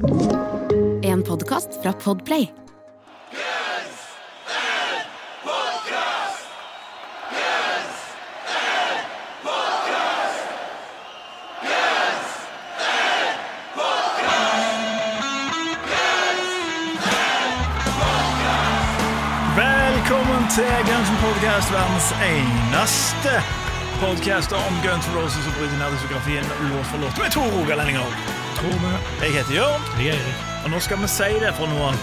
En podkast fra Podplay. Velkommen til Guns verdens eneste podkast om Guns N' Roses og bryter ned diskografien låt for låt med to rogalendinger. Jeg heter Jørn, Jeg er Erik. og nå skal vi si det fra nå av.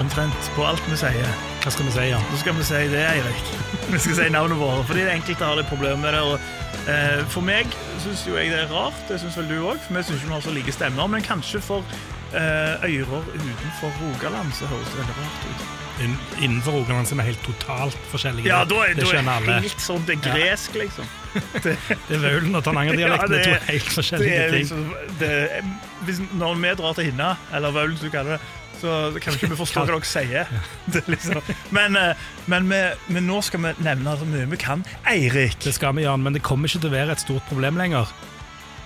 Omtrent på alt vi sier. Hva skal vi si, Jan? Nå skal vi si det, Eirik. Vi skal si navnet vårt, fordi enkelte har litt problemer med det. Og, eh, for meg syns jo jeg det er rart, det syns vel du òg, for vi syns ikke vi har så like stemmer. Men kanskje for eh, ører utenfor Rogaland så høres det veldig rart ut. Inn- Innenfor Rogaland er helt totalt forskjellige. Ja, da er det er skjønner alle. helt sånn det er gresk, liksom. Det er Vaulen og Tananger-dialekten Ja, er to helt Det forskjellige ting. liksom det, hvis, Når vi drar til Hinna, eller Vaulen som du kaller det, så kan ikke vi forstå hva dere sier. Det er liksom. Men, eh, men, vi, men nå skal vi nevne så mye vi kan. Eirik! Det skal vi, Jan, men det kommer ikke til å være et stort problem lenger.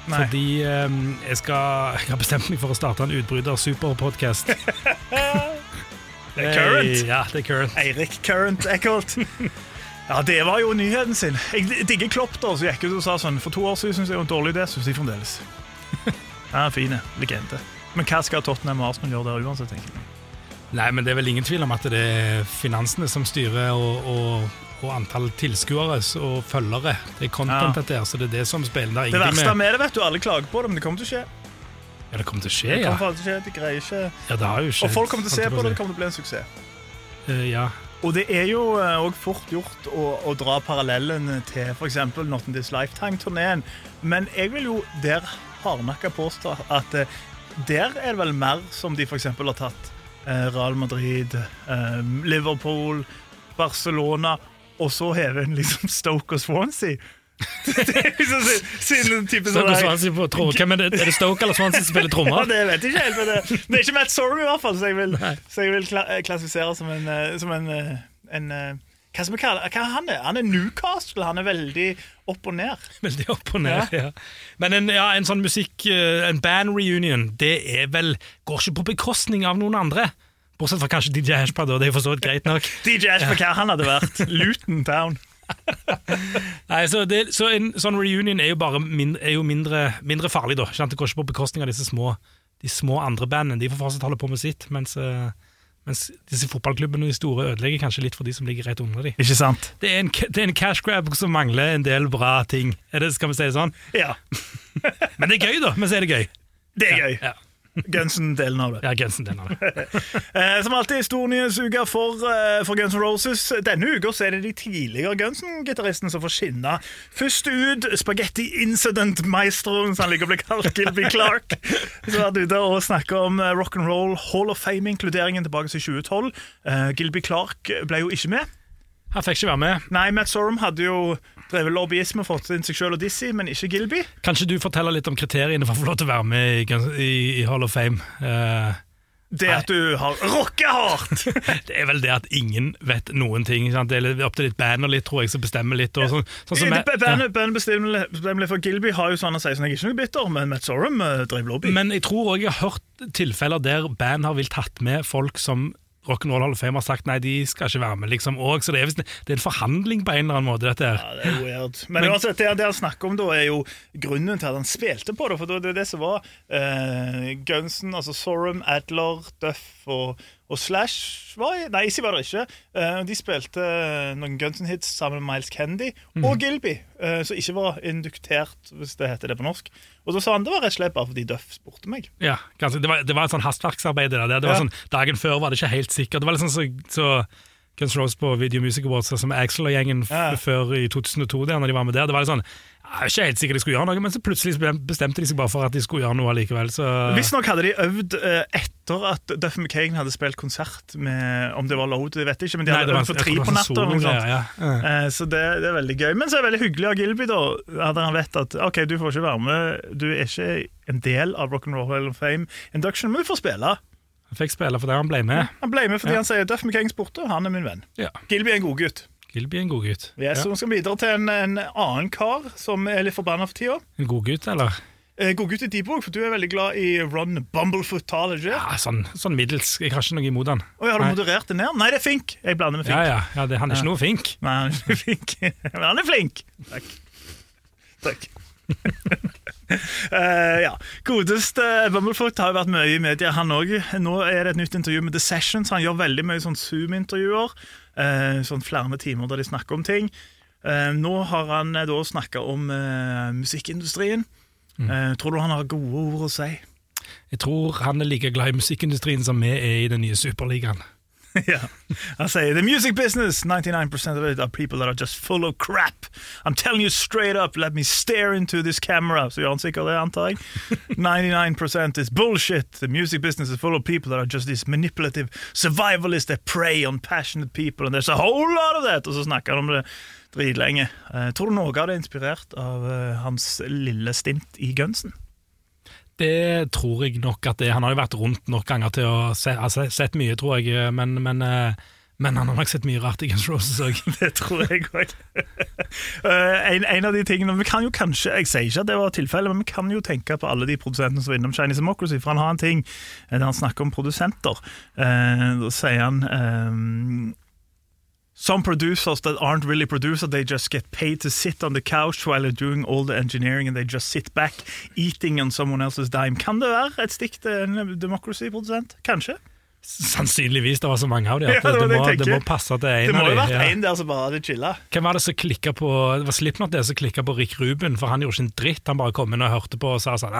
Nei. Fordi eh, jeg, skal, jeg har bestemt meg for å starte en utbryter-superpodkast. Det er current. Ja, det er current. Eirik Current Eckholt. Ja, det var jo nyheten sin. Jeg digger Klopp, da, som gikk ut og sa sånn For to år siden syntes jeg det var en dårlig idé, syns jeg fremdeles. Ja, fine. Legende. Men hva skal Tottenham og Arsenal gjøre der uansett? tenker jeg? Nei, men det er vel ingen tvil om at det er finansene som styrer, og, og, og antall tilskuere og følgere. Det er content, Ja. dette så det er det som spiller. Det Det verste med det, vet du, alle klager på det, men det kommer til å skje. Ja, det kommer til å skje, ja. Det kommer til å skje, de greier ikke ja det har jo skjedd. Og folk kommer til å se på det, det kommer til å bli en suksess. Eh, ja. Og det er jo òg fort gjort å, å dra parallellen til f.eks. Not in This Lifetime-turneen, men jeg vil jo der hardnakka påstå at eh, der er det vel mer som de f.eks. har tatt eh, Real Madrid, eh, Liverpool, Barcelona, og så hever en liksom Stoke og Swansea. Det liksom sin, sin type sånn der Swansea på tro. Hvem er det? Er det Stoke eller Swansea som spiller Ja, trommer? det vet jeg ikke helt, men det, det er ikke Matt Sorum i hvert fall, så jeg vil, så jeg vil kla klassifisere som en, eh, som en, eh, en eh, hva skal vi kalle Hva han er? Han er Newcastle. Han er veldig opp og ned. Veldig opp og ned. Ja. Men en, ja, en sånn musikk, en band-reunion, det er vel Går ikke på bekostning av noen andre. Bortsett fra kanskje DJ Hashpad, og det er for så vidt greit nok. DJ Ash ja. hva han hadde vært. Luton Town. Nei, så, det, så En sånn reunion er jo bare mindre, er jo mindre, mindre farlig, da. Ikke? Det går ikke på bekostning av disse små, de små andre bandene. De får fortsatt holde på med sitt, mens, eh, mens disse fotballklubbene de store ødelegger kanskje litt for de som ligger rett under dem. Ikke sant? Det er en, det er en cash grab som mangler en del bra ting. Er det, skal vi si det sånn? Ja. Men det er gøy, da. Men så er det gøy. Det er gøy. Ja, Gunsen-delen av det. ja Gunsen-delen av det. Eh, som alltid stor nyhetsuke for, eh, for Guns N' Roses. Denne uka er det de tidligere Gunsen-gitaristene som får skinne. Først ut Spaghetti Incident-maestroen, som han liker å bli kalt, Gilby Clark. Som har vært ute og snakka om eh, rock'n'roll Hall of Fame-inkluderingen tilbake til 2012. Eh, Gilby Clark ble jo ikke med. Han fikk ikke være med. Nei, Matt Sorum hadde jo drevet lobbyisme, fått inn seg sjøl og Dizzie, men ikke Gilby. Kan ikke du fortelle litt om kriteriene for å få lov til å være med i, i, i Hall of Fame? Uh, Det at du har rocka hardt! det er vel det at ingen vet noen ting. Sant? Det er opp til ditt band og litt, tror jeg, som bestemmer litt. Og sånn, sånn som jeg- Bandet bandet bestemmer bestemmer for Gilby har jo sånn å si sånn, jeg er ikke noe bitter, men Matt Sorum uh, drev lobby. Men jeg tror òg jeg har hørt tilfeller der band har villet tatt med folk som Rock'n'Roll Hall of Fame har sagt nei, de skal ikke være med. liksom også. Så det er, det er en forhandling på en eller annen måte, dette her. Ja, det er weird. Men, altså det, han snakker om da, er jo grunnen til at han spilte på det. For det var det som var uh, Gunsen, altså Sorum, Adler, Duff og, og Slash var Nei, Easy var det ikke. Eh, de spilte noen Gunsen-hits sammen med Miles Kennedy og Gilby, eh, som ikke var induktert, hvis det heter det på norsk. Og da sa han det var rett og slett bare fordi Duff spurte meg. Ja, kanskje, det, var, det var et sånn hastverksarbeid. Det, der. det var Ja. sånn, Dagen før var det ikke helt sikkert. Det var litt sånn så, så Guns Rose på Video Music Awards sånn som Axel og gjengen Ja. før i 2002, der, når de var med der. Det var litt sånn, Jeg er ikke helt sikker de skulle gjøre noe, men så plutselig bestemte de seg bare for at de skulle gjøre noe likevel. Så Visstnok hadde de øvd eh, etter at Duff McKagan hadde spilt konsert med Om det var load, det vet jeg ikke, men de hadde Nei, øvd for tre på var natta. ja. Ja. Eh, Så det, det er veldig gøy. Men så er det veldig hyggelig av Gilby, da. At han vet at ok, du får ikke være med, du er ikke en del av Rock'n'Roll Hall of Fame Induction, men du får spille. Jeg fikk spille for det han ble med. Han ble med fordi han sier Duff McKagan spurte, han er min venn. Ja. Gilby er en god gutt. Gilby er en god gutt. ja. så vi skal videre til en, en annen kar som er litt forbanna for tida. En god gutt, eller? Eh, Gå gutt i òg, for du er veldig glad i Ron Bumblefoot-taler. Ja, sånn, sånn middels. Jeg har ikke noe imot han. Oi, har du Nei. moderert det ned? Nei, det er Fink. Jeg blander med Fink. Ja, ja, ja det, Han er ikke noe Fink. Nei, han er ikke flink. Men han er flink. Takk. Takk. Eh, ja. Godeste Bumblefoot har jo vært mye i media, han òg. Nå er det et nytt intervju med The Sessions. Han gjør veldig mye sånn Zoom-intervjuer. Uh, sånn flere timer der de snakker om ting. Uh, nå har han da snakka om musikkindustrien. Eh, tror du han har gode ord å si? Jeg tror han er like glad i musikkindustrien som vi er i den nye superligaen. ja. I say The music business, 99% of it are people that are just full of crap. I'm telling you straight up, let me stare into this camera. Så han sikkert det, antar jeg. 99% is bullshit. The music business is full of people that are just these manipulative survivalists that prey on passionate people, and there's a whole lot of that. Og så snakker han om det dritlenge. Eh, tror du noe av det er inspirert av eh, hans lille stint i Gunsen? Det tror jeg nok at det Han har jo vært rundt nok ganger til å se, altså, sett mye, tror jeg, men, men, eh, men han har nok sett mye rart i Guns Roses òg. Det tror jeg òg. en, en av de tingene Vi kan jo kanskje Jeg sier ikke at det var tilfellet, men vi kan jo tenke på alle de produsentene som var innom Chinese Democracy, for han har en ting eh, der han snakker om produsenter. Eh, da sier han Some producers that aren't really producers, they just get paid to sit on the couch while they're doing all the engineering, and they just sit back eating on someone else's dime. Kan det være et stikk til en Democracy-produsent? Kanskje? Sannsynligvis. Det var så mange av dem. Ja, det det, må, det må passe til en Det må av jo dem. vært ja. en der som bare hadde chilla. Hvem var det som klikka på Det var Slipknot det som klikka på Rick Ruben, for han gjorde ikke en dritt. Han bare kom inn og hørte på og sa sånn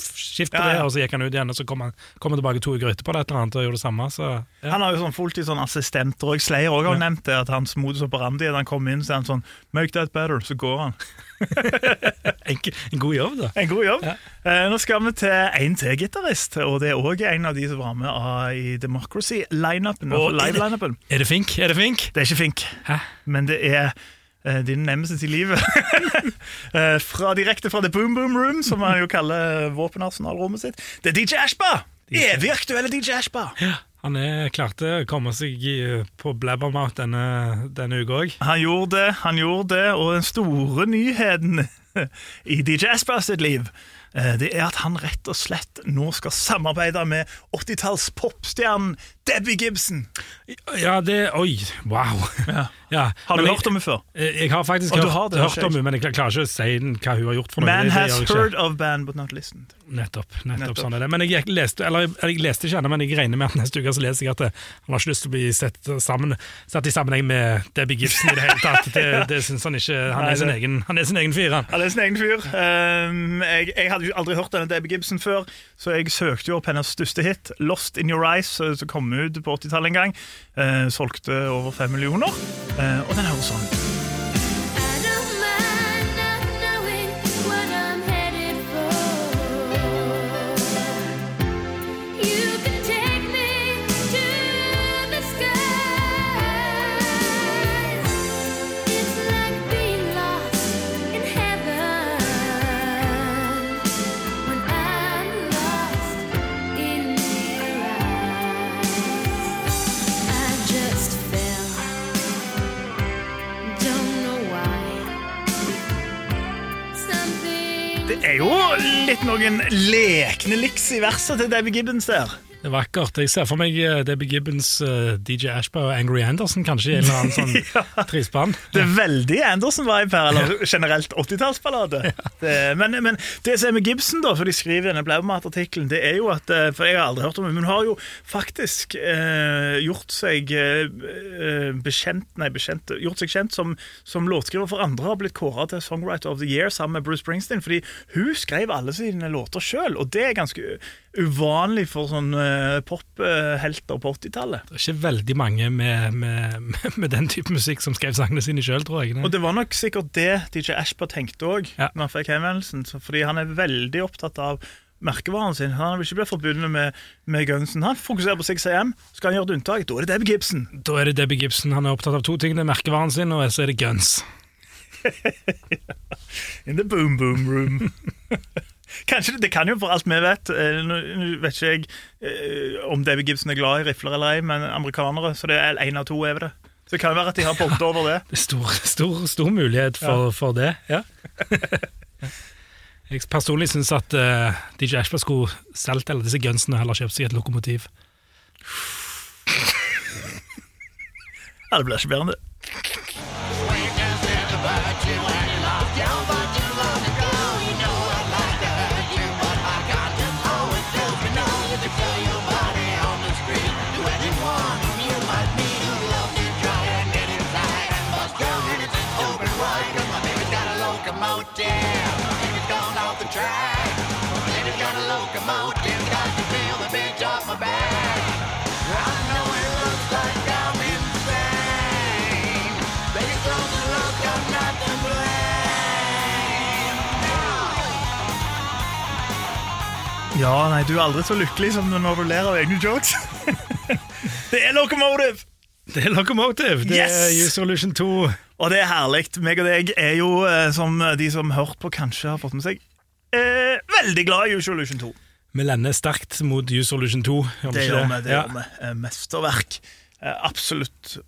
skift Ja, ja. det, og så gikk han ut igjen, og så kom han, kom han tilbake to uker etterpå eller et eller annet og gjorde det samme. Så ja. Han har jo sånn fulltid sånn assistenter, og Slayer også har Ja. nevnt det, at hans modus operandi er han kommer inn så er han sånn Make that better, så går han. Enkel, en god jobb, da. En god jobb. Ja. Eh, nå skal vi til en til gitarist, og det er òg en av de som var med ah, i Democracy-lineupen. Og er det- Live-lineupen. Er det Fink? Er det Fink? Det er ikke Fink, Hæ? men det er eh, din nemesis i livet. Eh, fra, direkte fra The Boom Boom Room, som han jo kaller våpenarsenalrommet sitt. Det er DJ Ashba! Evig aktuelle DJ Ashba. Han er, klarte å komme seg på Blabbermouth denne, denne uka òg. Han gjorde det, han gjorde det, og den store nyheten i DJ Asper sitt liv, eh, det er at han rett og slett nå skal samarbeide med 80-talls popstjernen Debbie Gibson. Ja, det Oi, wow. Ja. Har du Men jeg- hørt om henne før? Jeg, Jeg har faktisk hørt, har det, hørt om henne, men jeg klarer ikke å si den- hva hun har gjort. for noe. Man Det- det has heard of band, but not listened. Nettopp. nettopp, Nettopp. sånn er det. Men jeg, jeg leste, eller, jeg leste ikke henne, men jeg regner med at neste uke så leser jeg at eh, han har ikke lyst til å bli sett, sammen, satt i sammenheng med Debbie Gibson i det hele tatt. Det, det synes han ikke. Han Nei, er sin egen, han er sin egen fyr, han. Han er sin egen fyr. Um, jeg, jeg hadde jo aldri hørt denne Debbie Gibson før, så jeg søkte jo opp hennes største hit, 'Lost In Your Eyes', Så som ut på 80-tallet en gang. Eh, solgte over fem millioner, eh, og den høres sånn ut. Er jo litt noen lekne liks i verset til Debbie Gibbons der. Det er vakkert. Jeg ser for meg eh, Debbie Gibbons, eh, DJ Ashbow og Angry Anderson kanskje i en eller annen sånn trispann. Det er veldig Anderson-vibe her, eller generelt 80-tallsballade. Ja. Men, men det som er med Gibson, da, for de skriver i denne Blaumat-artikkelen, det er jo at eh, For jeg har aldri hørt om det, men hun har jo faktisk eh, gjort seg eh, bekjent Nei, bekjent, gjort seg kjent som, som låtskriver for andre, har blitt kåra til Songwriter of the Year sammen med Bruce Springsteen, fordi hun skrev alle sine låter sjøl, og det er ganske uvanlig for sånne eh, pophelter på 80-tallet. Det er ikke veldig mange med, med, med den type musikk som skrev sangene sine sjøl, tror jeg. Og det var nok sikkert det DJ Ashper tenkte òg, Ja. når han fikk henvendelsen. Fordi han er veldig opptatt av merkevaren sin. Han vil ikke bli forbundet med, med Gunsen. Han fokuserer på 6am. Skal han gjøre et unntak, da er det Debbie Gibson. Da er det Debbie Gibson. Han er opptatt av to ting. Det er merkevaren sin, og så er det guns. In the boom boom room. Kanskje det, kan jo for alt vi vet eh, Nå vet ikke jeg eh, om David Gibson er glad i rifler eller ei, men amerikanere, så det er én av to er det. Så det kan jo være at de har bommet over det. Det er stor, stor, stor mulighet for, for det. Ja. Jeg personlig syns at uh, DJ Ashford skulle solgt alle disse gunsene og heller kjøpt seg et lokomotiv. Ja, det blir ikke bedre enn det. Ja, nei, du er aldri så lykkelig som når du ler av egne jokes. det er Locomotive! Det er Locomotive! Det er Yes! U-Solution 2. Og det er herlig. Meg og deg er jo, eh, som de som hørt på, kanskje har fått med seg, eh, veldig glad i Usual 2. Vi lender sterkt mot Use Solution 2. Gjør Det gjør vi. det Ja. gjør vi. Eh, Mesterverk. Eh, Absolutt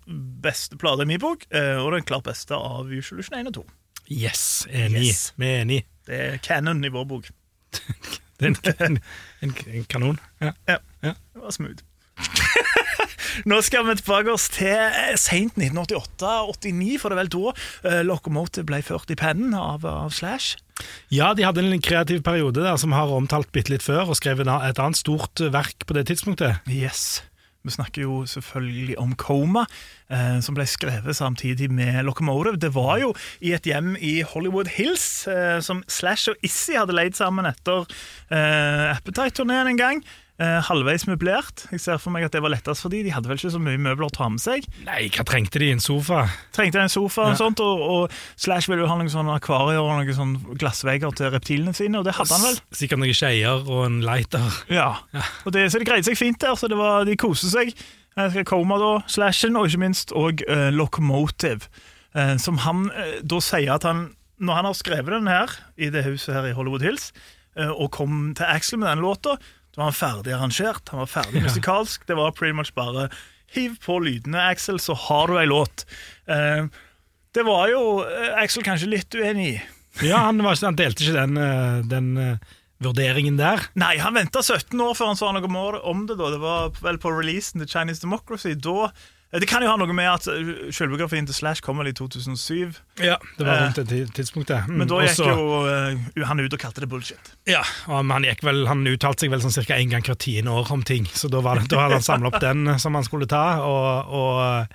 beste plate i min bok, og den klart beste av Usual 1 og 2. Yes, enig. Yes. Vi er enig. Det er canon i vår bok. Det er en, en, en kanon. Ja. Ja, Ja. det var smooth. Nå skal vi tilbake oss til seint 1988-89, for det er vel da uh, Locomotive ble ført i pennen av, av Slash. ja, de hadde en kreativ periode der som har omtalt bitte litt før, og skrevet et annet stort verk på det tidspunktet. Yes. Vi snakker jo selvfølgelig om Coma, eh, som ble skrevet samtidig med Locomotive. Det var jo i et hjem i Hollywood Hills, eh, som Slash og Issy hadde leid sammen etter eh, Appetite-turneen en gang. Eh, halvveis møblert. Jeg ser for meg at det var lettest for de. De hadde vel ikke så mye møbler å ta med seg. Nei, hva trengte de? En sofa? Trengte en sofa og sånt, og, og Slash ville jo ha noen sånne akvarier og noen sånne glassvegger til reptilene sine, og det hadde han vel. Sikkert noen skeier og en lighter. Ja, og det, så det greide seg fint der, så det var, de koste seg. Da, Slashen, og ikke minst og eh, Locomotive, eh, som han eh, da sier at han, når han har skrevet den her, i det huset her i Hollywood Hills, eh, og kom til Axel med den låta, da var han ferdig arrangert, han var ferdig musikalsk, det var pretty much bare hiv på lydene, Axel, så har du ei låt. Eh, det var jo eh, Axel kanskje litt uenig i. Ja, han, var, han delte ikke den, eh, den vurderingen der. Nei, han venta 17 år før han sa noe om det. da Det var vel på releasen til Chinese Democracy. Da, det kan jo ha noe med at uh, selvbiografien til Slash kom vel i 2007. Ja, Det var Eh, rundt det tidspunktet. Mm, Men da gikk også- jo uh, han ut og kalte det bullshit. Ja, og han, gikk vel, han uttalte seg vel sånn cirka en gang hvert tiende år om ting, så da, var det, da hadde han samla opp den eh, som han skulle ta, og, og,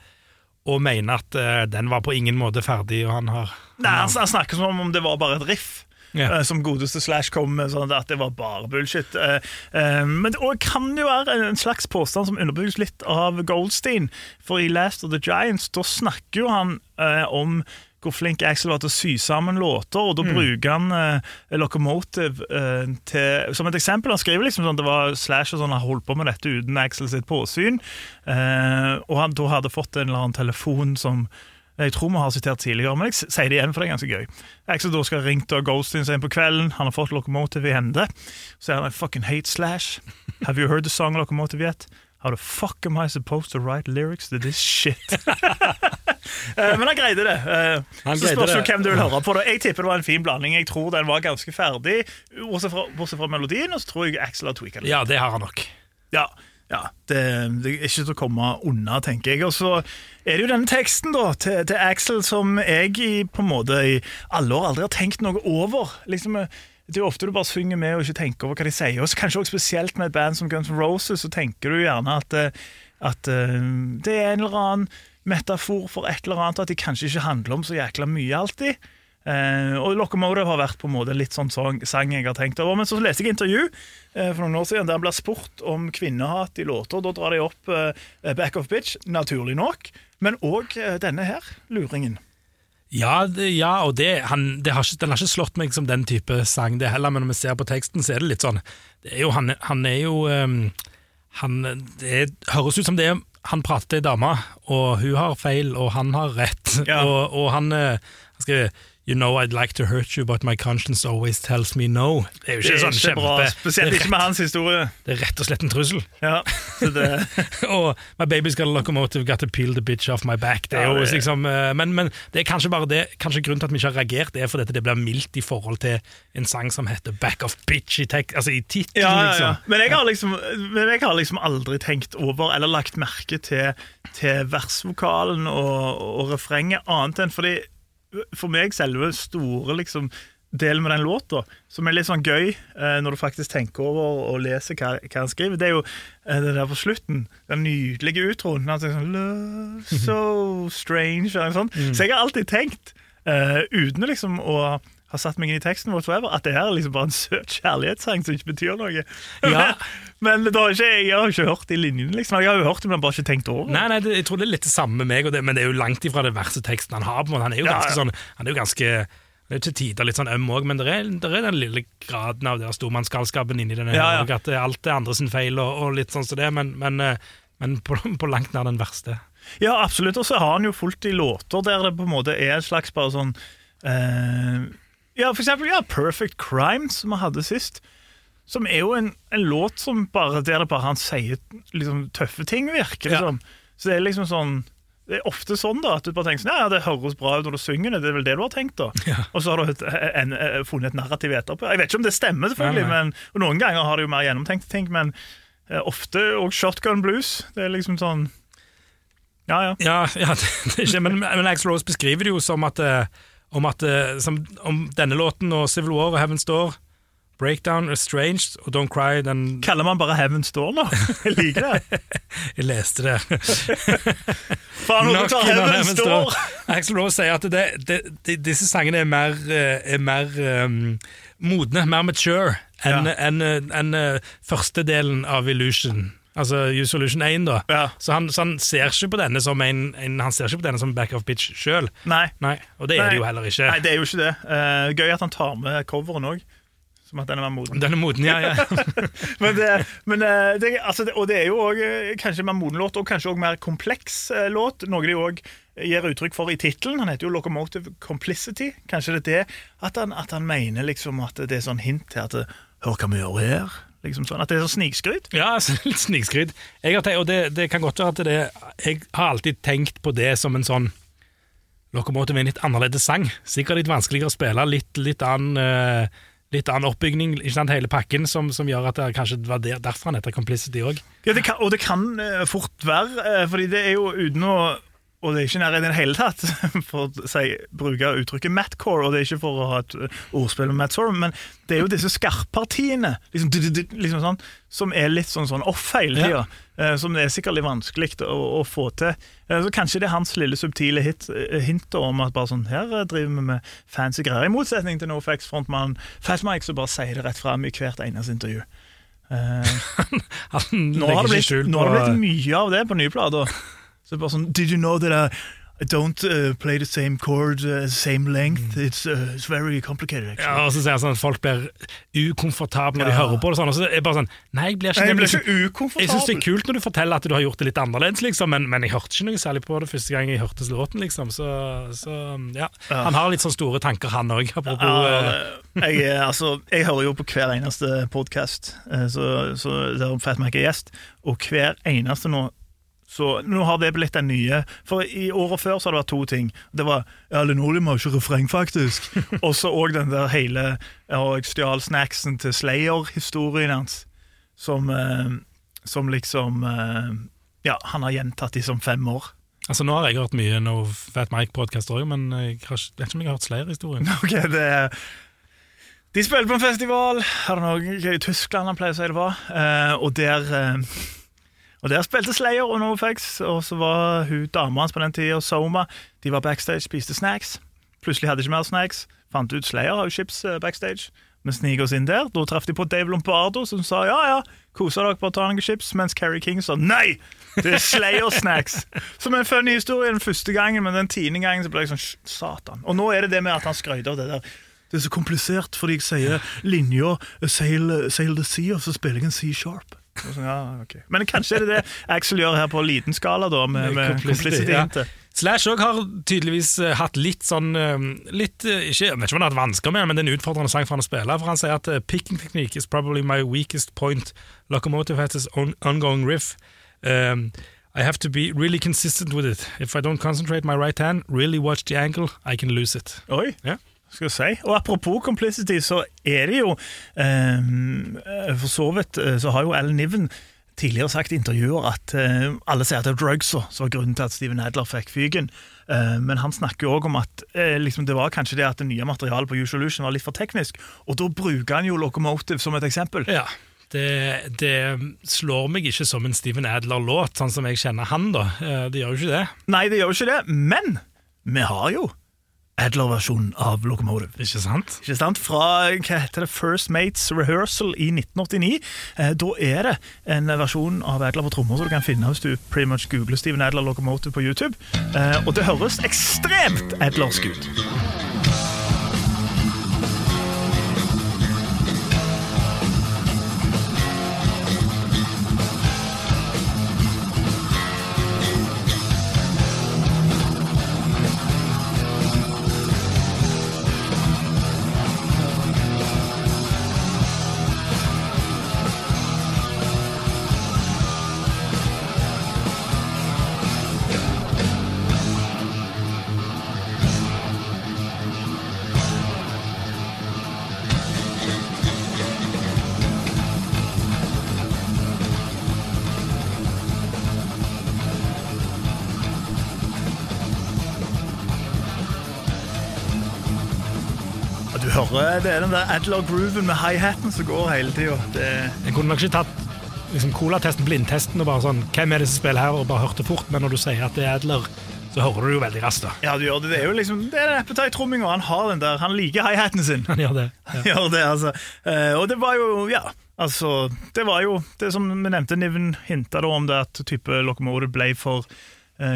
og mener at uh, den var på ingen måte ferdig, og han har Nei, han, han snakker som om det var bare et riff. Ja. eh, Som godeste Slash kom med, sånn at det var bare bullshit. Eh, eh, Men det kan jo være en slags påstand som underbygges litt av Goldstein. For i Last of the Giants da snakker jo han om hvor flink Axel var til å sy sammen låter, og da bruker han eh, Locomotive eh, til, som et eksempel. Han skriver liksom sånn det var Slash og sånn, han holdt på med dette uten Axel sitt påsyn, eh, og han da hadde fått en eller annen telefon som jeg tror vi har sitert tidligere, men jeg sier det igjen, for det er ganske gøy. Axel skal ha ringt Goldstein seg på kvelden, han har fått Locomotive i hende. Så er han I fucking hate Slash. Have you heard the song Locomotive yet? How the fuck am I supposed to write lyrics to this shit? Eh, Men han greide det. Eh, Han så spørs jo hvem du vil høre på. det. Jeg tipper det var en fin blanding. Jeg tror den var ganske ferdig, bortsett fra, bortsett fra melodien, og så tror jeg Axel har tweaka det. Ja, det har han nok. Ja, ja det, det er ikke til å komme unna, tenker jeg. Og så er det jo denne teksten da, til, til Axel som jeg i, på en måte i alle år aldri har tenkt noe over. Liksom, det er jo ofte du bare synger med og ikke tenker over hva de sier. også. kanskje også spesielt med et band som Guns N' Roses, så tenker du gjerne at, eh, at eh, det er en eller annen metafor for et eller annet, at de kanskje ikke handler om så jækla mye alltid. Eh, og Locomotive har vært på en måte litt sånn sang, sang jeg har tenkt over. Men så leste jeg intervju eh, for noen år siden der ble spurt om kvinnehat i låter. Da drar de opp eh, Back of Bitch, naturlig nok. Men òg eh, denne her, luringen. Ja, det, ja og det, han, det har ikke, den har ikke slått meg som den type sang, det heller, men når vi ser på teksten, så er det litt sånn det er jo, han, han er jo ehm, han, Det høres ut som det er han prater til ei dame, og hun har feil, og han har rett. Ja. Og, og han, eh, han skriver You know I'd like to hurt you, but my conscience always tells me no. Det er jo ikke er sånn ikke bra, kjempe spesielt det, ikke med rett, hans historie. det er rett og slett en trussel. Ja, det, og My baby's got a locomotive, got to peel the bitch off my back. Det er Ja, det- liksom eh, men, men det er kanskje bare det Kanskje grunnen til at vi ikke har reagert, det er fordi det blir mildt i forhold til en sang som heter Back of Bitch i, tek, altså i tittelen, ja, liksom. ja. Men, jeg har liksom, men jeg har liksom aldri tenkt over eller lagt merke til, til versvokalen og, og refrenget, annet enn fordi for meg selve store liksom delen med den låta, som er litt sånn gøy eh, når du faktisk tenker over og leser hva, hva han skriver, det er jo eh, det der på slutten. Den nydelige utroen. Han sier sånn Love so strange. Eller noe sånt. Så jeg har alltid tenkt, eh, uten liksom å ha satt meg inn i teksten, whatsoever, at det her er liksom bare en søt kjærlighetssang som ikke betyr noe. Ja. men da har ikke, jeg har ikke hørt de linjene, liksom. Jeg har jo hørt det, men bare ikke tenkt over det. Nei, nei, det, jeg tror det er litt det samme med meg, det, men det er jo langt ifra det verste teksten han har. på en måte. Han er jo ganske ja. sånn Han er jo ganske det er til tider litt sånn øm òg, men det er, det er den lille graden av det der stormannsgalskapen inni den. Ja. At det- alt er andre sin feil og, og litt sånn som det, men, men, eh, men på, på langt nær den verste. Ja, absolutt. Og så har han jo fullt i låter der det på en måte er en slags bare sånn eh, Ja, for eksempel ja, Perfect Crime, som vi hadde sist. Som er jo en, en låt som bare der det bare han sier liksom, tøffe ting, virker liksom. Så det er liksom sånn det er ofte sånn da, at du bare tenker sånn, ja, det høres bra ut når du synger det, det er vel det du har tenkt da. Ja. Og så har du en, en, funnet et narrativ etterpå. Jeg vet ikke om det stemmer selvfølgelig, Nei, men og noen ganger har det jo mer gjennomtenkte ting, men eh, ofte og shotgun blues. Det er liksom sånn, ja, ja. Ja, ja det, det ikke, men, men Axl Rose beskriver det jo som at, eh, om, at eh, som, om denne låten og Civil War og Heaven's Door Breakdown, Estranged og Don't Cry den, Kaller man bare Heaven's Door nå? Jeg liker det. Jeg leste det. Faen, noen tar Heaven's Door! Door. Axl Rose sier at det, det, de, disse sangene er mer, eh, er mer um, modne, mer mature, enn Ja. en, en, en, eh, første delen av Illusion. Altså Use Solution 1, da. Ja. Så, han, så han ser ikke på denne som en, en Han ser ikke på denne som back of bitch sjøl. Nei. Nei, og det er Nei. det jo heller ikke. Nei, det er jo ikke det. Uh, gøy at han tar med coveren òg. Som at den er moden. Den er moden, ja. ja. Men det, men eh, det, altså det, og det er jo også, eh, kanskje mer moden låt, og kanskje også mer kompleks låt. Noe de òg gir uttrykk for i tittelen. Han heter jo Locomotive Complicity. Kanskje det er det at han, at han mener liksom at det er sånn hint til at Hør hva vi gjør her. Liksom sånn, At det er sånn snikskryt. Ja, altså, litt snikskryt. Og det, det kan godt være at det Jeg har alltid tenkt på det som en sånn Lokomotiv er en litt annerledes sang. Sikkert litt vanskeligere å spille, litt, litt annen eh, Litt annen oppbygning, ikke sant, hele pakken, som, som gjør at det kanskje var der, derfor han heter Complicity òg. Ja, det kan, og det kan eh, fort være, eh, fordi det er jo uten å og det er ikke nær i det hele tatt for å si, bruke uttrykket Matcore, og det er ikke for å ha et ordspill med Matt Sorum, men det er jo disse skarppartiene liksom, liksom sånn, som er litt sånn, sånn off hele tida. eh, Som det er sikkert litt vanskelig å, å få til. Eh, Så kanskje det er hans lille subtile hit, eh, hint om at bare sånn, her driver vi med fancy greier, i motsetning til NoFX-frontmann Fat Mike, som bare sier det rett fram i hvert eneste intervju. Uh, nå har det blitt, nå har det på blitt mye av det på nye plater. Så bare sånn Did you know that I, I don't uh, play the same chord, uh, same length? It's, uh, it's very complicated, actually. ja, og så sier han sånn at folk blir ukomfortable når de Ja. hører på det. Sånn, og så er det bare sånn Nei, jeg blir ikke Nei, jeg ble men ikke Jeg syns det er kult når du forteller at du har gjort det litt annerledes, liksom, men, men jeg hørte ikke noe særlig på det første gang jeg hørte låten. liksom, Så, så ja. Han har litt sånn store tanker, han òg, apropos eh, jeg, er- altså, jeg hører jo på hver eneste podkast så, så der Fat Mac er gjest, og hver eneste nå så nå har det blitt den nye For i året før så har det vært to ting. Det var ja, Linoleum har ikke refreng, faktisk. Og så òg den der hele ja, Jeg stjal snacksen til Slayer-historien hans. Som, eh, som liksom eh, Ja, han har gjentatt i som fem år. Altså Nå har jeg hørt mye No Fat Mike-podkaster òg, men jeg har jeg vet ikke om jeg har hørt Slayer-historien. Ok, det er De spiller på en festival er det noe i Tyskland han pleier å si det var eh, Og der eh, Og der spilte Slayer og NoFX Og så var hun dama hans på den tiden Soma, de var backstage, spiste snacks. Plutselig hadde de ikke mer snacks. Fant ut Slayer har chips eh, backstage. Vi sniger oss inn der. Da traff de på Dave Lombardo Som sa ja ja, koser dere å ta noen chips? Mens Carrie King sa nei Det er Slayer snacks. Som en funny historie den første gangen Men den tiende gangen så ble jeg sånn Satan. Og nå er det det med at han skryter av det der. Det er så komplisert, fordi jeg sier linja sail, sail the sea, og så spiller jeg en C-sharp. Og så, Ja, okay. Men kanskje er det det Axel gjør her på liten skala, da, med, med Complicity, complicity ja. Slash òg har tydeligvis eh, hatt litt sånn eh, litt, eh, ikke, Jeg vet ikke om han har hatt vansker med men det er en utfordrende sang for han å spille. For han sier at picking technique is probably my weakest point. Locomotive has its own ongoing riff. Um, I have to be really consistent with it. If I don't concentrate my right hand, really watch the angle, I can lose it. Oi. Ja. Skal jeg si. Og apropos complicity, så er det jo eh, For så vidt eh, så har jo Alan Niven tidligere sagt i intervjuer at eh, alle sier at det er drugsa som var grunnen til at Steven Adler fikk fyken. Eh, men han snakker jo òg om at eh, liksom det var kanskje det at det nye materialet på Usual Illusion var litt for teknisk. Og da bruker han jo Locomotive som et eksempel. Ja, det, det slår meg ikke som en Steven Adler-låt, sånn som jeg kjenner han, da. Eh, Det gjør jo ikke det. Nei, det gjør jo ikke det, men vi har jo Adler-versjonen av Locomotive. Ikke sant? Ikke sant? Fra hva heter det, First Mates Rehearsal i 1989. Eh, da er det en versjon av Adler på trommer som du kan finne hvis du pretty much googler Steven Adler Locomotive på YouTube. Eh, og det høres ekstremt Adlersk ut. Og det er den der Adler-grooven med hi-haten som går hele tida. Jeg kunne nok ikke tatt liksom, colatesten, blindtesten, og bare sånn Hvem er det som spiller her? og bare hørt det fort, men når du sier at det er Adler, så hører du det jo veldig raskt. da. Ja, du gjør det. Det er jo liksom Det er den appetite-tromminga. Han har den der. Han liker hi-haten sin. Han gjør det. Ja. gjør det, altså. Eh, og det var jo, ja Altså, det var jo det som vi nevnte, Niven hinta om det at type Locomotive ble for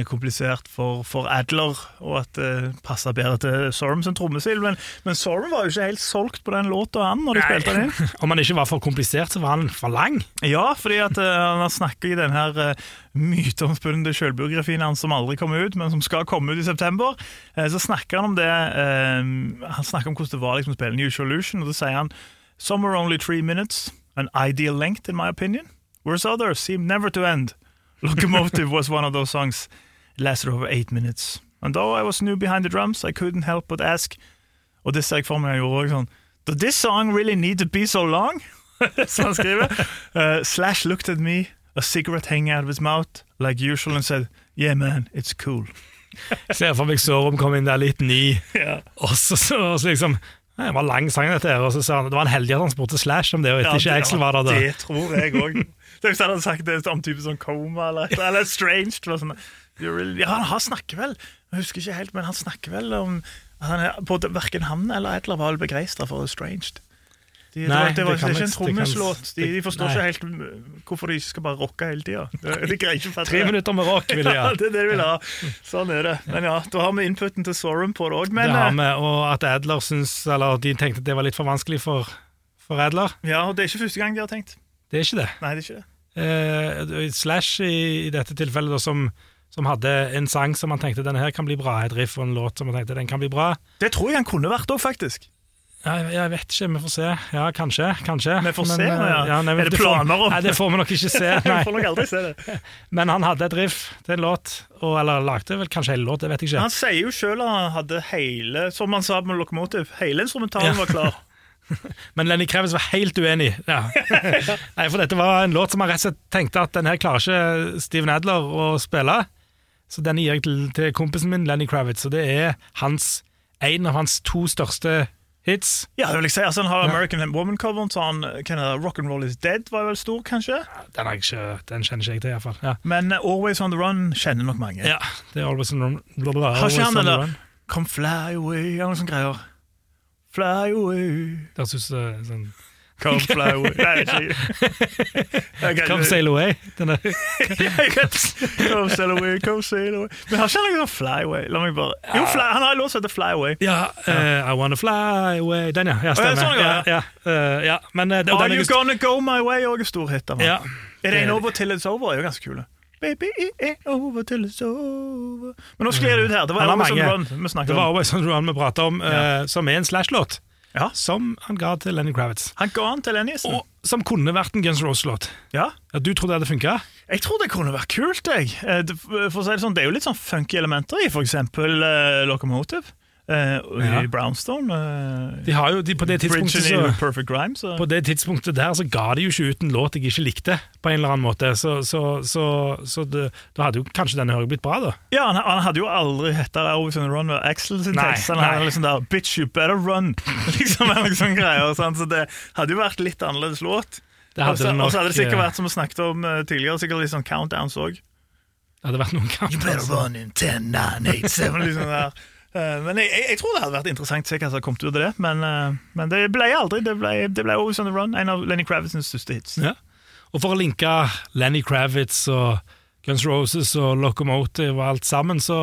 komplisert for, for Adler, og at det passa bedre til Sorum sin trommesil. Men, men Sorum var jo ikke helt solgt på den låta, han, når de spilte den inn. Om han ikke var for komplisert, så var han for lang. Ja, fordi at eh, han har snakket i den her uh, myteomspunne sjølbiografien hans som aldri kom ut, men som skal komme ut i september. Eh, så snakker han om det eh, Han snakker om hvordan det var liksom, å spille New Solution, og da sier han Some were only three minutes, an ideal length in my opinion, whereas others seem never to end. Locomotive was one of those songs. Lasted over eight minutes. And though I was new behind the drums, I couldn't help but ask Og det ser jeg for meg jeg gjorde også sånn Does this song really need to be so long? Så han skriver uh, Slash looked at me, a cigarette hanging out of his mouth, like usual, and said, Yeah, man, it's cool. Ser for meg Sorum kom inn der litt ny, Ja. og så, så, så liksom Det var lang sang, dette her. Og så sa han det var en heldig at han spurte Slash om det, og ikke Axel var der. Det tror jeg òg. Hvis han hadde sagt det om type sånn coma eller, eller strange. Sånn, really-» ja, han snakker vel Jeg husker ikke helt, men han snakker vel om han er, Både Verken han eller Edler var vel begeistra for Estranged. De, det, Nei, var, det, var, det kan det er ikke en trommeslåt. De, de forstår Nei. ikke helt mm, hvorfor de skal bare rocke hele tida. Tre minutter med rock vil de ha. Ja, det er det de vil ha. Sånn er det. Men ja, da har vi inputen til Sorum på det òg. Eh, og at Adler syns Eller de tenkte at det var litt for vanskelig for, for Adler. ja, og det er ikke første gang de har tenkt. Det er ikke det. Nei, det er ikke det. Eh, Slash i, i dette tilfellet, da, som, som hadde en sang som han tenkte denne her kan bli bra, et riff og en låt som han tenkte den kan bli bra. Det tror jeg han kunne vært òg, faktisk. Ja, jeg, jeg vet ikke, vi får se. Ja, kanskje. kanskje. Vi får Men, se, eh, ja. nei, Er det får- planer om- Nei, det får vi nok ikke se. Vi får nok aldri se det. Men han hadde et riff til en låt, og, eller lagde vel kanskje hele låt, det vet jeg ikke. Han sier jo sjøl at han hadde hele Som han sa med Locomotive, hele instrumentalen Ja. var klar. Men Lenny Kravitz var helt uenig. Ja. Nei, for dette var en låt som han rett og slett tenkte at den her klarer ikke Steven Adler å spille, så den gir jeg til, til kompisen min, Lenny Kravitz, og det er hans, en av hans to største hits. Ja, det vil jeg si. Altså, han har Ja. American Woman-coveren, så han kjenner «Rock and Roll Is Dead var vel stor, kanskje. Den, ikke, den kjenner ikke jeg til, iallfall. Ja. Men uh, Always On The Run kjenner nok mange. ja, det er Always on the Run. Blah, blah, always on the run. Come Fly Away, eller noe sånt greier. Fly Away, Det høres ut som sånn come fly away Nei, ikke Come Sail Away. Den er, Come sail away, come sail away Men har ikke han noe sånn Fly Away? La meg bare Jo, fly, han har en låt som heter Fly Away. ja, uh, I Wanna Fly Away. Den, ja. ja stemmer. sånn, ja. ja, ja, eh. Men, eh, det- Are er You Gonna Go My Way òg stor hit. Er det- en over till it's over? er jo ganske kule. Baby, ain't over til it's over Men nå sklir det ut her. Det var Always on the. Run vi Det var om. Always on the Run vi pratet om, Ja. eh, som er en Slash-låt. Ja. Som han ga til Lenny Kravitz. Han ga han til Lenny. Og som kunne vært en Guns N' Roses-låt. Ja. Ja, du trodde det hadde funka? Jeg tror det kunne vært kult. Jeg. Eh, For å si det sånn, det er jo litt sånn funky elementer i f.eks. Uh, Locomotive. Og Ja. I Brownstone. Uh, De har jo, de, på, det så, på det tidspunktet der så ga de jo ikke ut en låt jeg ikke likte, på en eller annen måte. Så, så, så, så det, da hadde jo kanskje denne høringen blitt bra, da. Ja, han, han hadde jo aldri hetta Always on Run med Axel sin tekst. Han hadde liksom der Bitch, you better run! liksom liksom greier, sant? Så det hadde jo vært litt annerledes låt. Og så hadde det sikkert vært, som vi snakket om eh, tidligere, sikkert litt sånn countdowns òg. det hadde vært noen countdowns. You better run in 10, 9, 8, 7 liksom der. Eh, Men jeg, jeg, jeg tror det hadde vært interessant å se hva som kommet ut av det, men, eh, men det ble aldri. Det ble, det ble Always on the Run, en av Lenny Kravitzens største hits. Ja. Og for å linke Lenny Kravitz og Guns Roses og Locomotive og alt sammen, så,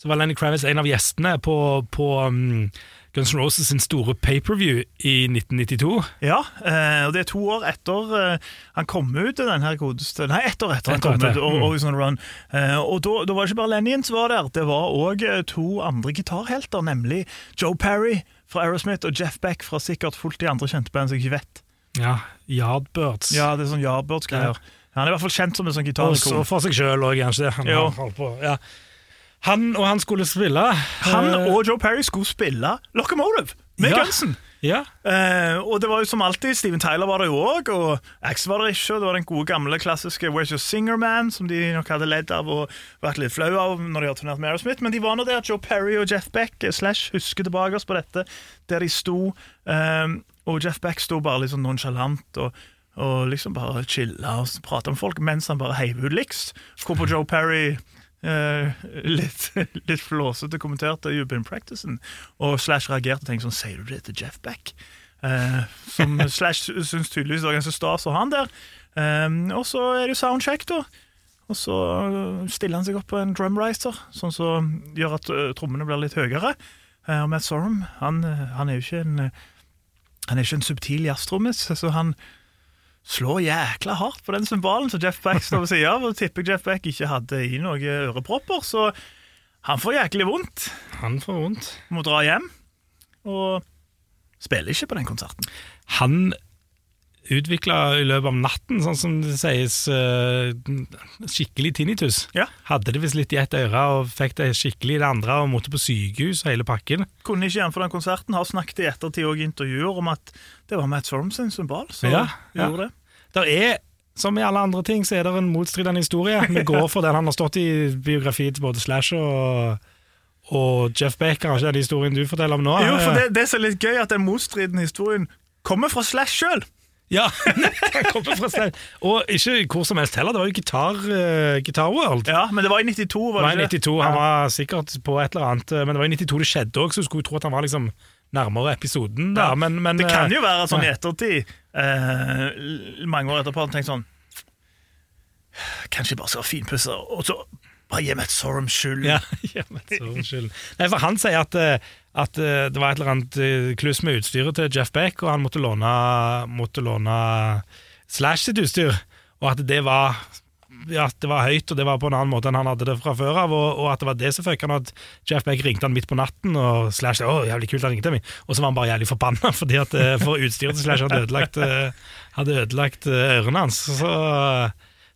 så var Lenny Kravitz en av gjestene på, på um, Guns N' Roses sin store paperview i 1992. Ja, eh, og det er to år etter eh, han kom ut, den her godeste Nei, ett år etter han kom etter, ut, og, mm. On the Run. Eh, og da, da var det ikke bare Lennon som var der, det var òg to andre gitarhelter, nemlig Joe Perry fra Aerosmith og Jeff Beck fra sikkert fullt de andre kjente band som jeg ikke vet. Ja, Yardbirds. Ja, det er sånn Yardbirds-greier. Han er i hvert fall kjent som en sånn og gitarikon. Og for seg sjøl òg, kanskje. Han, har holdt på, ja. Han og han skulle spille. Han eh, og Joe Perry skulle spille Locomotive med Ja. Gunsen. Ja, Uh, og det var jo som alltid, Steven Tyler var der jo òg, og Axe var der ikke. og Det var den gode, gamle, klassiske Where's Your Singer Man, som de nok hadde ledd av og vært litt flau av når de hadde turnert med Aerosmith. Men de var nå der, Joe Perry og Jeff Beck eh, slash husker tilbake oss på dette, der de sto. Um, og Jeff Beck sto bare litt sånn nonsjalant og, og liksom bare chilla og prata med folk mens han bare heiv ut liks. Hvorpå Joe Perry eh, litt, litt flåsete kommenterte You've been practicing, og Slash reagerte og tenkte sånn Sier du det til Jeff Beck? Uh, som Slash syns tydeligvis var ganske stas å ha han der. Um, og så er det jo soundcheck, da. Og så stiller han seg opp på en drumriser, sånn som gjør at uh, trommene blir litt høyere. Uh, Matt Sorum han, eh, han er jo ikke en eh, Han er ikke en subtil jazztrommis, så han slår jækla hardt på den symbalen som Jeff Beck står ved siden av. Og tipper Jeff Beck ikke hadde i noen ørepropper, så han får jæklig vondt. han får vondt. Må dra hjem. Og spiller ikke på den konserten. Han utvikla i løpet av natten, sånn som det sies, eh, skikkelig tinnitus. Ja. Hadde det visst litt i ett øre og fikk det skikkelig i det andre og måtte på sykehus hele pakken. Kunne ikke gjennomføre den konserten. Har snakket i ettertid og intervjuer om at det var Matt Sorum sin symbol. Så Ja, gjorde det. Der er, som i alle andre ting, så er det en motstridende historie. Vi går for den han har stått i biografiet til både Slash og, og Jeff Beck, kanskje den historien du forteller om nå. Jo, for det, det som er litt gøy, at den motstridende historien kommer fra Slash sjøl. Ja, han kommer fra Slash. Og ikke hvor som helst heller, det var jo Guitar, uh, Guitar World. Ja, men det var i 92, Det det var det i ikke? 92, han var sikkert på et eller annet, men det var i 92 det skjedde òg, så du skulle tro at han var liksom nærmere episoden Da. Ja, Men, men, Det kan eh, jo være sånn i ettertid, uh, mange år etterpå, han tenkte sånn Kanskje jeg bare skal finpusse, og så bare gi meg et sår Sorum skyld. Ja, ja, men så unnskyld. Nei, for han sier at, eh, at eh, det var et eller annet eh, kluss med utstyret til Jeff Beck, og han måtte låne, måtte låne Slash sitt utstyr, og at det var ja, det var høyt, og det var på en annen måte enn han hadde det fra før av, og, og at det var det som fikk han at Jeff Beck ringte han midt på natten, og Slash å, jævlig kult han ringte meg, og så var han bare jævlig forbanna, fordi eh, for utstyret til Slash hadde ødelagt, hadde ødelagt ørene hans. Så,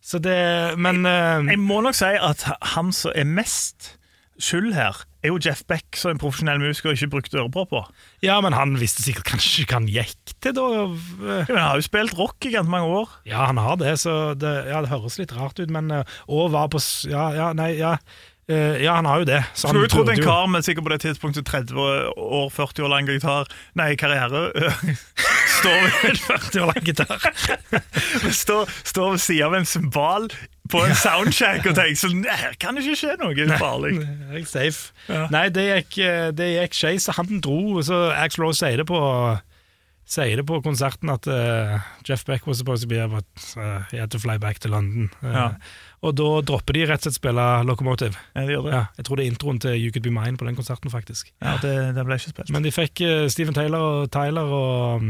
så det Men jeg, Jeg må nok si at han som er mest skyld her, er jo Jeff Beck, som en profesjonell musiker ikke brukte ørepropper. Ja, men han visste sikkert kanskje ikke hva han gikk til, da. Ja, men Han har jo spilt rock i ganske mange år. Ja, han har det, så det, ja, det høres litt rart ut, men eh, Og var på Ja, ja, nei, ja. eh, ja, han har jo det. Så Skulle jo trodd en kar med sikkert på det tidspunktet 30 år, 40 år lang gitar Nei, karriere står ved en 40 år lang gitar. står, står ved siden av en symbal på en soundcheck og tenkte sånn Her kan det ikke skje noe farlig. Er safe. Ja. Nei, det gikk, eh, det gikk skeis, han dro. Så Axl Rose sier det på Sier det på konserten at uh, Jeff Beck was supposed to be about uh, he had to fly back to London. Uh, Ja. Og da dropper de rett og slett spille Locomotive. Ja, de gjør det. Ja, jeg tror det er introen til You Could Be Mine på den konserten, faktisk. Ja, det, det ble ikke spilt. Men de fikk eh, Steven Taylor og Tyler og,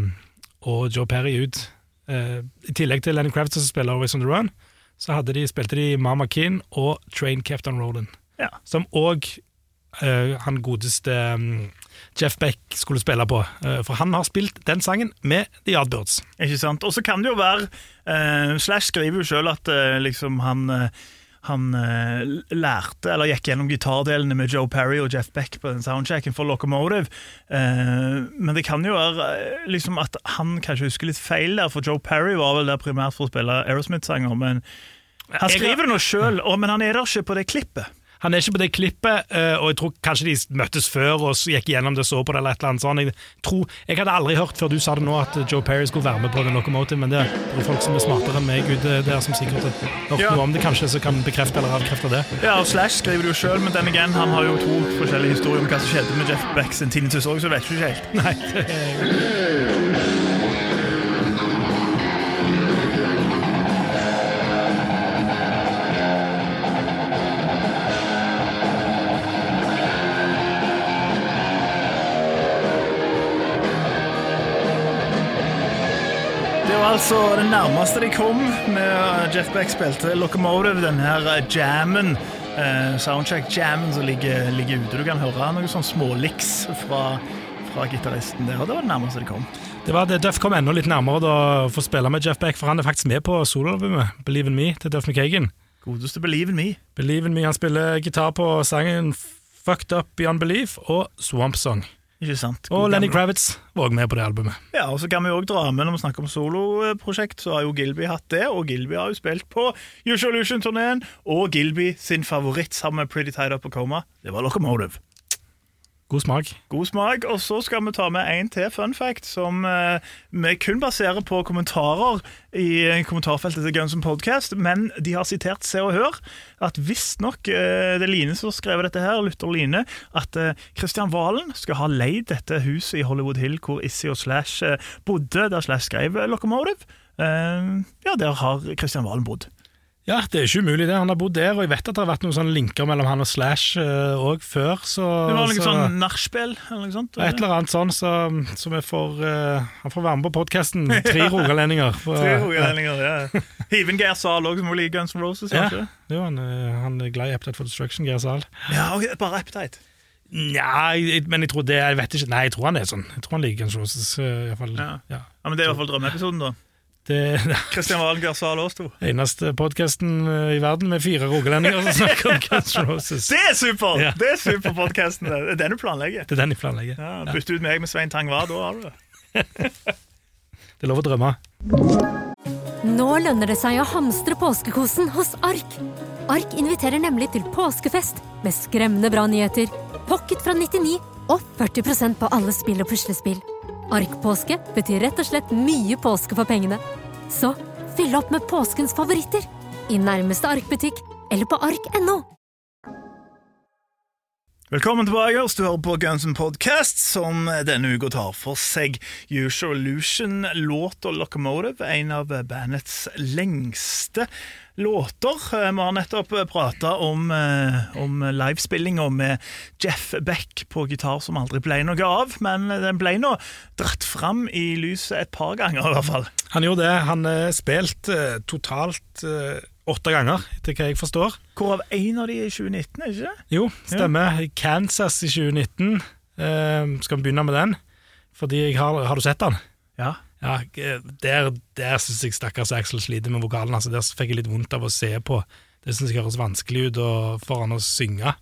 og Joe Perry ut. Eh, I tillegg til Lenny Kravitz som spiller Always On The Run, så hadde de, spilte de Mama Keen og Train Kept On Rollin'. Ja. Som òg han godeste um, Jeff Beck skulle spille på. Uh, for han har spilt den sangen med The Yardbirds. Ikke sant? Og så kan det jo være uh, Slash skriver jo sjøl at eh, liksom han eh, han eh, lærte, eller gikk gjennom gitardelene med Joe Perry og Jeff Beck på den soundchecken for Locomotive. Eh, men det kan jo være eh, liksom at han kanskje husker litt feil der, for Joe Perry var vel der primært for å spille Aerosmith-sanger. Men han skriver det nå sjøl, men han er der ikke på det klippet. Han er ikke på det klippet, eh, og jeg tror kanskje de møttes før og gikk gjennom det, så på det eller et eller annet sånt. Jeg, tror, jeg hadde aldri hørt før du sa det nå at Joe Perry skulle være med på The Locomotive, men det er folk som er smartere enn meg ute der, som sikkert har hørt Ja. noe om det, kanskje, som kan bekrefte eller avkrefte det. Ja, og Slash skriver det jo sjøl, men den igjen, han har jo to forskjellige historier om hva som skjedde med Jeff Becks sin tinnitus òg, så vet du ikke helt. Nei, det er altså det nærmeste de kom med Jeff Beck spilte Locomotive, den her eh, jammen, eh, soundcheck-jammen som ligger, ligger ute. Du kan høre noen sånn småliks fra, fra gitaristen der, og det var det nærmeste de kom. Det var det Duff kom enda litt nærmere da å få spille med Jeff Beck, for han er faktisk med på soloalbumet Believe in Me til Duff McKagan. Godeste Believe in Me. Believe in Me, han spiller gitar på sangen Fucked Up Beyond Belief og Swamp Song. Ikke sant? Og God Lenny. Kravitz var også med på det albumet. Ja, og så kan vi òg dra med når vi snakker om soloprosjekt, så har jo Gilby hatt det, og Gilby har jo spilt på Usual Illusion-turneen, og Gilby sin favoritt sammen med Pretty Tied Up og Coma, det var Locomotive. God smak. God smak. Og så skal vi ta med en til fun fact som eh, vi kun baserer på kommentarer i eh, kommentarfeltet til Guns Podcast, men de har sitert Se og Hør at visstnok eh, det er Line som har skrevet dette her, Luther Line, at eh, Christian Valen skal ha leid dette huset i Hollywood Hill hvor Issy og Slash eh, bodde, der Slash skrev Locomotive. Ja, der har Christian Valen bodd. Ja, det er ikke umulig det. Han har bodd der, og jeg vet at det har vært noen sånne linker mellom han og Slash òg før, så Det var noe så, sånn nachspiel eller noe sånt. Et eller annet sånn, så, så vi får uh, Han får være med på podkasten. Tre rogalendinger. Tre rogalendinger, ja. Hiven Geir Zahl òg, som var i Guns N' Roses. Ja, det jo, han, er- han er glad i Appetite for Destruction, Geir Zahl. Ja, okay, bare Appetite. Nja, men jeg tror det Jeg vet ikke. Nei, jeg tror han er sånn. Jeg tror han liker Guns N' Roses. Uh, i hvert fall. Ja. Ja. Ja, men Det er i hvert fall drømmeepisoden, da. Det Kristian Geir Zahl oss to. eneste podkasten i verden med fire rogalendinger som snakker om Guns N' Roses. Det er super! Ja. Det er superpodkasten. Det er den du planlegger. Det er den jeg planlegger. Ja, Bytte ut meg med Svein Tang Hva, da har du det. Det er lov å drømme. Nå lønner det seg å hamstre påskekosen hos Ark. Ark inviterer nemlig til påskefest med skremmende bra nyheter, pocket fra 99 og 40% på alle spill og puslespill. Ark-påske betyr rett og slett mye påske for pengene. Så fyll opp med påskens favoritter i nærmeste Ark-butikk eller på ark.no. Velkommen tilbake. Du hører på Guns N' Podcast, som denne uka tar for seg Usual Illusion-låta Locomotive, en av bandets lengste låter. Vi har nettopp prata om, eh, om livespillinga med Jeff Beck på gitar som aldri ble noe av, men den ble nå dratt fram i lyset et par ganger, i hvert fall. Han gjorde det. Han spilte eh, totalt eh, åtte ganger, etter hva jeg forstår. Hvorav én av de er i 2019, er ikke det? Jo, stemmer. Kansas i 2019. Eh, skal vi begynne med den? Fordi jeg har, har du sett den? Ja. Ja, eh, Der, der syns jeg stakkars Axel sliter med vokalen. Altså, der fikk jeg litt vondt av å se på. Det syns jeg høres vanskelig ut for han å synge.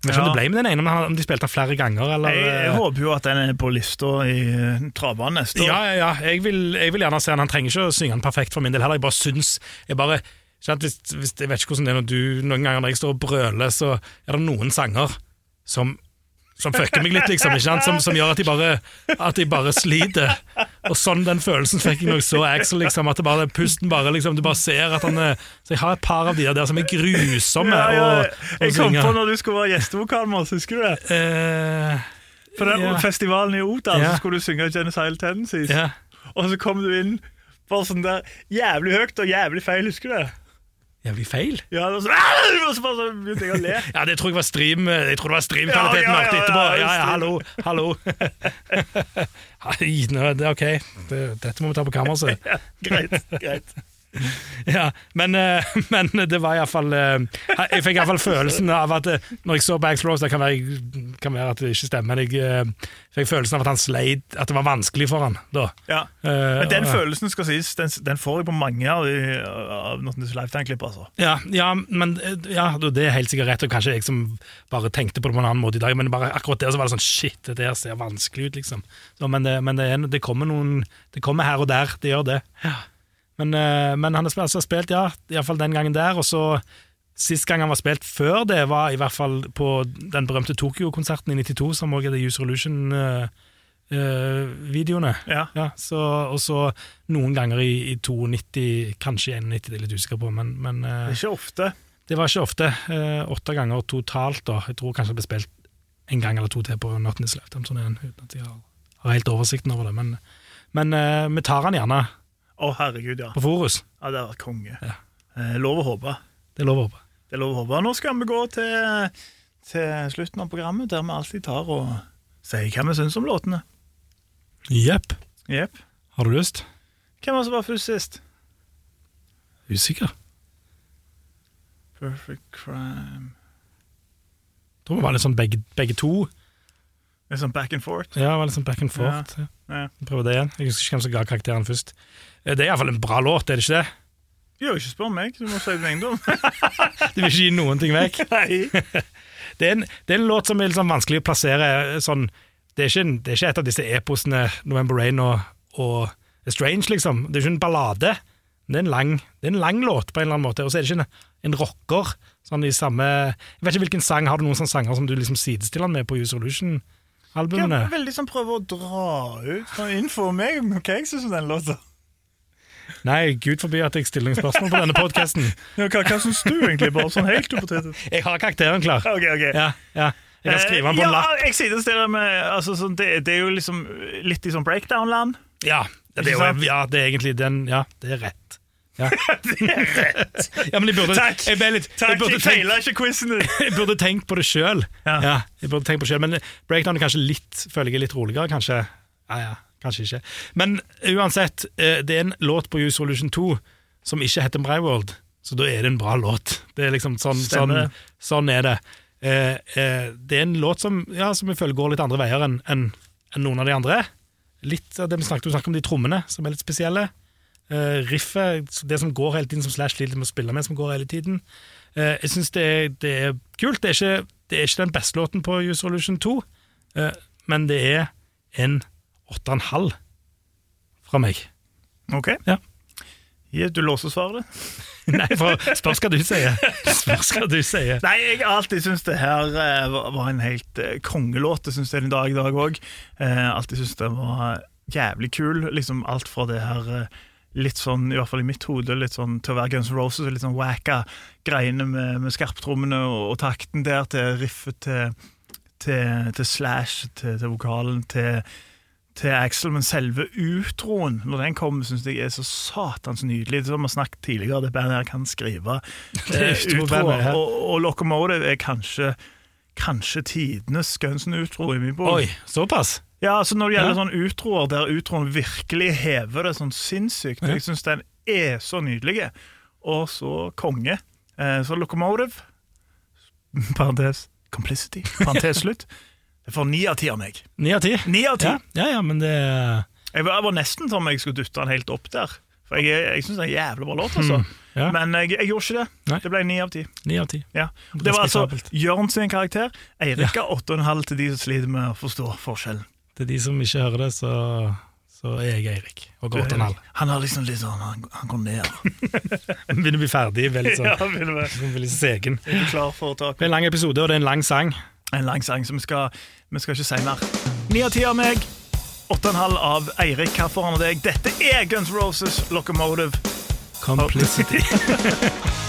Om Ja. det ble med den ene, om de spilte den flere ganger, eller Jeg, jeg eh, håper jo at den er på lista i travbanen neste år. Ja, ja, ja. Jeg vil, jeg vil gjerne se han. Han trenger ikke å synge den perfekt for min del heller. Jeg bare syns jeg bare, hvis, hvis, Jeg vet ikke hvordan det er når du Noen ganger når jeg står og brøler, så er det noen sanger som som fucker meg litt, liksom, ikke? Som, som gjør at de, bare, at de bare sliter. Og sånn den følelsen fikk jeg når jeg så Axel, liksom, at det bare, pusten bare liksom, Du bare ser at han er Så jeg har et par av de der som er grusomme Ja, ja, ja. Og, og Jeg kom på når du skulle være gjestevokal med oss, husker du det? Eh, For den Ja. festivalen i Odal Ja. så skulle du synge Genocidal Tendencies, ja. og så kom du inn bare sånn der jævlig høyt og jævlig feil, husker du det? Jævlig feil. Ja, og så, og så bare begynte jeg å le. Ja, det tror jeg var stream Jeg tror det var streamkvaliteten Ja, ja, ja, etterpå. ja, Ja, hallo, hallo. Hei, er ok. Det, dette må vi ta på kammerset. Greit, greit. Ja, men, eh, men det var iallfall Jeg fikk iallfall følelsen av at eh, når jeg så Rose Det kan være, kan være at det ikke stemmer, men jeg eh, fikk følelsen av at han sleit At det var vanskelig for han da. Ja. Eh, Men den følelsen skal sies, den, den får jeg på mange av, av Not Lifetime-klipp. Altså. Ja, ja, men eh, ja, det er helt sikkert rett, og kanskje jeg som bare tenkte på det på en annen måte i dag, men bare akkurat der så var det sånn Shit, det der ser vanskelig ut, liksom. Så, men det, men det, er, det kommer noen Det kommer her og der, det gjør det. Men, eh, men han har altså, spilt ja, iallfall den gangen der, og så Sist gang han var spilt før det, var i hvert fall på den berømte Tokyo-konserten i 92, som også er The User Illusion-videoene. Ja. Ja, så, og så noen ganger i, i 92, kanskje i 91, det er jeg litt usikker på, men, men uh, Det er ikke ofte. det var ikke ofte. Eh, åtte ganger totalt, da. Jeg tror kanskje det ble spilt en gang eller to til på Not Lifetime-turneen, uten at jeg har, har helt oversikten over det. Men, men eh, vi tar han gjerne Å, herregud, ja. på Forus. ja det hadde vært konge. Ja. Eh, lov å håpe. Det er lov å håpe. Det er lov å håpe. Nå skal vi gå til, til slutten av programmet, der vi alltid tar og sier hva vi syns om låtene. Jepp. Yep. Har du lyst? Hvem var det som var først sist? Usikker. Perfect Crime Jeg tror vi var litt sånn begge, begge to. Er sånn back and forth. Ja, det var litt sånn back and forth. Ja. Ja. Prøve det igjen. Jeg husker ikke hvem som ga karakteren først. Eh, Det er iallfall en bra låt, er det ikke det? Jo, ikke spør meg, du må si din eiendom. Du vil ikke gi noen ting vekk. Nei. Det er en, det er en låt som er sånn vanskelig å plassere sånn det, er en, det er ikke et av disse eposene November Rain og, og Strange, liksom. Det er ikke en ballade. Det er en lang, det er en lang låt, på en eller annen måte. Og så er det ikke en, en rocker. Sånn i samme Jeg vet ikke hvilken sang Har du noen sånne sanger som du liksom sidestiller den med på Use Jeg Illusion-albumene? er veldig sånn prøver å dra ut info om meg, om hva jeg syns om den låta. Nei, gud forby at jeg stiller spørsmål på denne podkasten. Ja, hva hva syns du egentlig, bare sånn helt hypotetisk? Jeg har karakteren klar. Ok, ok. Ja, ja. Jeg kan skrive den på en Eh, lapp. Ja, jeg sidestiller med altså, sånn, det, det er jo liksom litt i sånn breakdown-land. Ja, det er, jo, ja, det er egentlig den Ja, det er rett. Ja. ja, men jeg burde, Takk. Jeg, ble litt, jeg, burde jeg tenkt, ikke quizen din. jeg burde tenkt på det sjøl. Ja. Ja. jeg burde tenkt på det selv, Men breakdown er kanskje litt føler jeg er litt roligere, kanskje. Ja, ja, kanskje ikke. Men uansett, eh, det er en låt på Use Solution 2 som ikke heter Breivold, så da er det en bra låt. Det er liksom sånn, sånn, sånn er det. Eh, eh, det er en låt som, ja, som jeg føler går litt andre veier enn en, en noen av de andre. Litt av det vi snakket, du snakket om de trommene, som er litt spesielle. Riffet, det som går hele tiden, som Slash sliter med å spille med, som går hele tiden. Jeg syns det, det er kult. Det er, ikke, det er ikke den beste låten på Use Solution 2, eh, men det er en 8,5 fra meg. Ok. Ja. Du låser svaret? Nei, for spørs hva du sier. Spørs hva du sier. Nei, jeg har alltid syntes det her eh, var en helt eh, kongelåt. Det syns jeg den dag i dag òg. Eh, alltid syntes det var jævlig kul. Liksom alt fra det her litt sånn, i hvert fall i mitt hode, litt sånn til å være Guns N' Roses, litt sånn wacka greiene med, med skarptrommene og, og takten der, til riffet til, til, til Slash, til, til vokalen, til til Axel, men selve utroen, når den kommer, syns jeg er så satans nydelig. Som vi har snakket tidligere, det bandet her kan skrive eh, utroer. Og, og Locomotive er kanskje Kanskje tidenes Gunsen-utro i min bok. Oi, såpass? Ja, altså Når det gjelder Ja. sånn utroer der utroen virkelig hever det sånn sinnssykt Ja. Jeg syns den er så nydelig, og så konge. Eh, så Locomotive Parentes Complicity. Parentes slutt. Det får ni av ti av meg. Ni av ti? Ni av ti. Ja, ja, ja, men det Jeg var, jeg var nesten som om jeg skulle dytte den helt opp der. For jeg, jeg syns det er en jævlig bra låt, altså. ja. Men jeg, jeg gjorde ikke det. Nei. Det ble ni av ti. Ja. Og Det var altså Jørn sin karakter. Eirik har åtte og en halv til de som sliter med å forstå forskjellen. Til de som ikke hører det, så, så er jeg Eirik. Og går åtte og en halv. Han har liksom litt sånn Han, han går ned. Begynner å bli ferdig. Veldig sånn, Ja, begynner å bli segen. for Det er en lang episode, og det er en lang sang. En lang sang, så vi skal, vi skal ikke si mer. Ni av ti av meg. Åtte og en halv av Eirik. Hva foran deg? Dette er Guns Roses Locomotive. Complicity.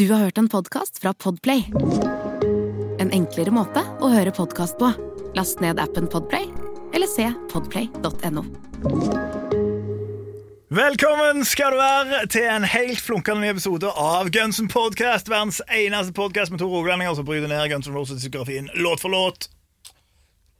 Du har hørt en podkast fra Podplay. En enklere måte å høre podkast på. Last ned appen Podplay, eller se podplay.no. Velkommen skal du være til en helt flunkende ny episode av Guns Podcast. Verdens eneste podkast med to rogalendinger som bryter ned Guns N' Roses-diskografien låt for låt.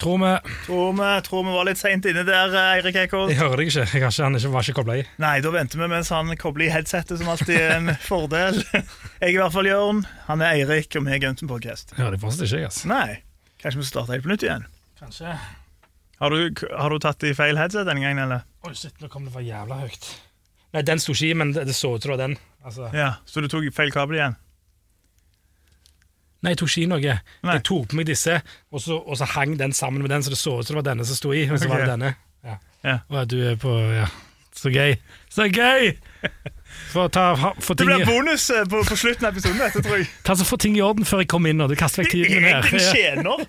Tror vi Tror vi, tror vi var litt seint inne der, Eirik Eikholt. Jeg hører deg ikke. Jeg ikke han ikke, var ikke kobla i. Nei, da venter vi mens han kobler i headsetet, som alltid er en fordel. Jeg er i hvert fall Jørn, han er Eirik, og vi er Gunton Podcast. Hører deg fortsatt ikke, jeg, altså. Nei, kanskje vi starter helt på nytt igjen. Kanskje. Har du, har du tatt i feil headset denne gangen, eller? Oi, shit, nå kom det for jævla høyt. Nei, den sto ikke i, men det, det så ut som det var den. Altså. Ja, Så du tok feil kabel igjen? Nei, jeg tok ikke i noe. Nei. Jeg tok på meg disse, og så, og så hang den sammen med den, så det så ut som det var denne som sto i. Og så var det denne. Ja. Ja. Og du er på Ja. Så gøy. Så gøy! Få ta, for Det blir bonus eh, på, på slutten av episoden, dette, tror jeg. ta så få ting i orden før jeg kommer inn. Og du kaster vekk tiden min Jeg er en tjener.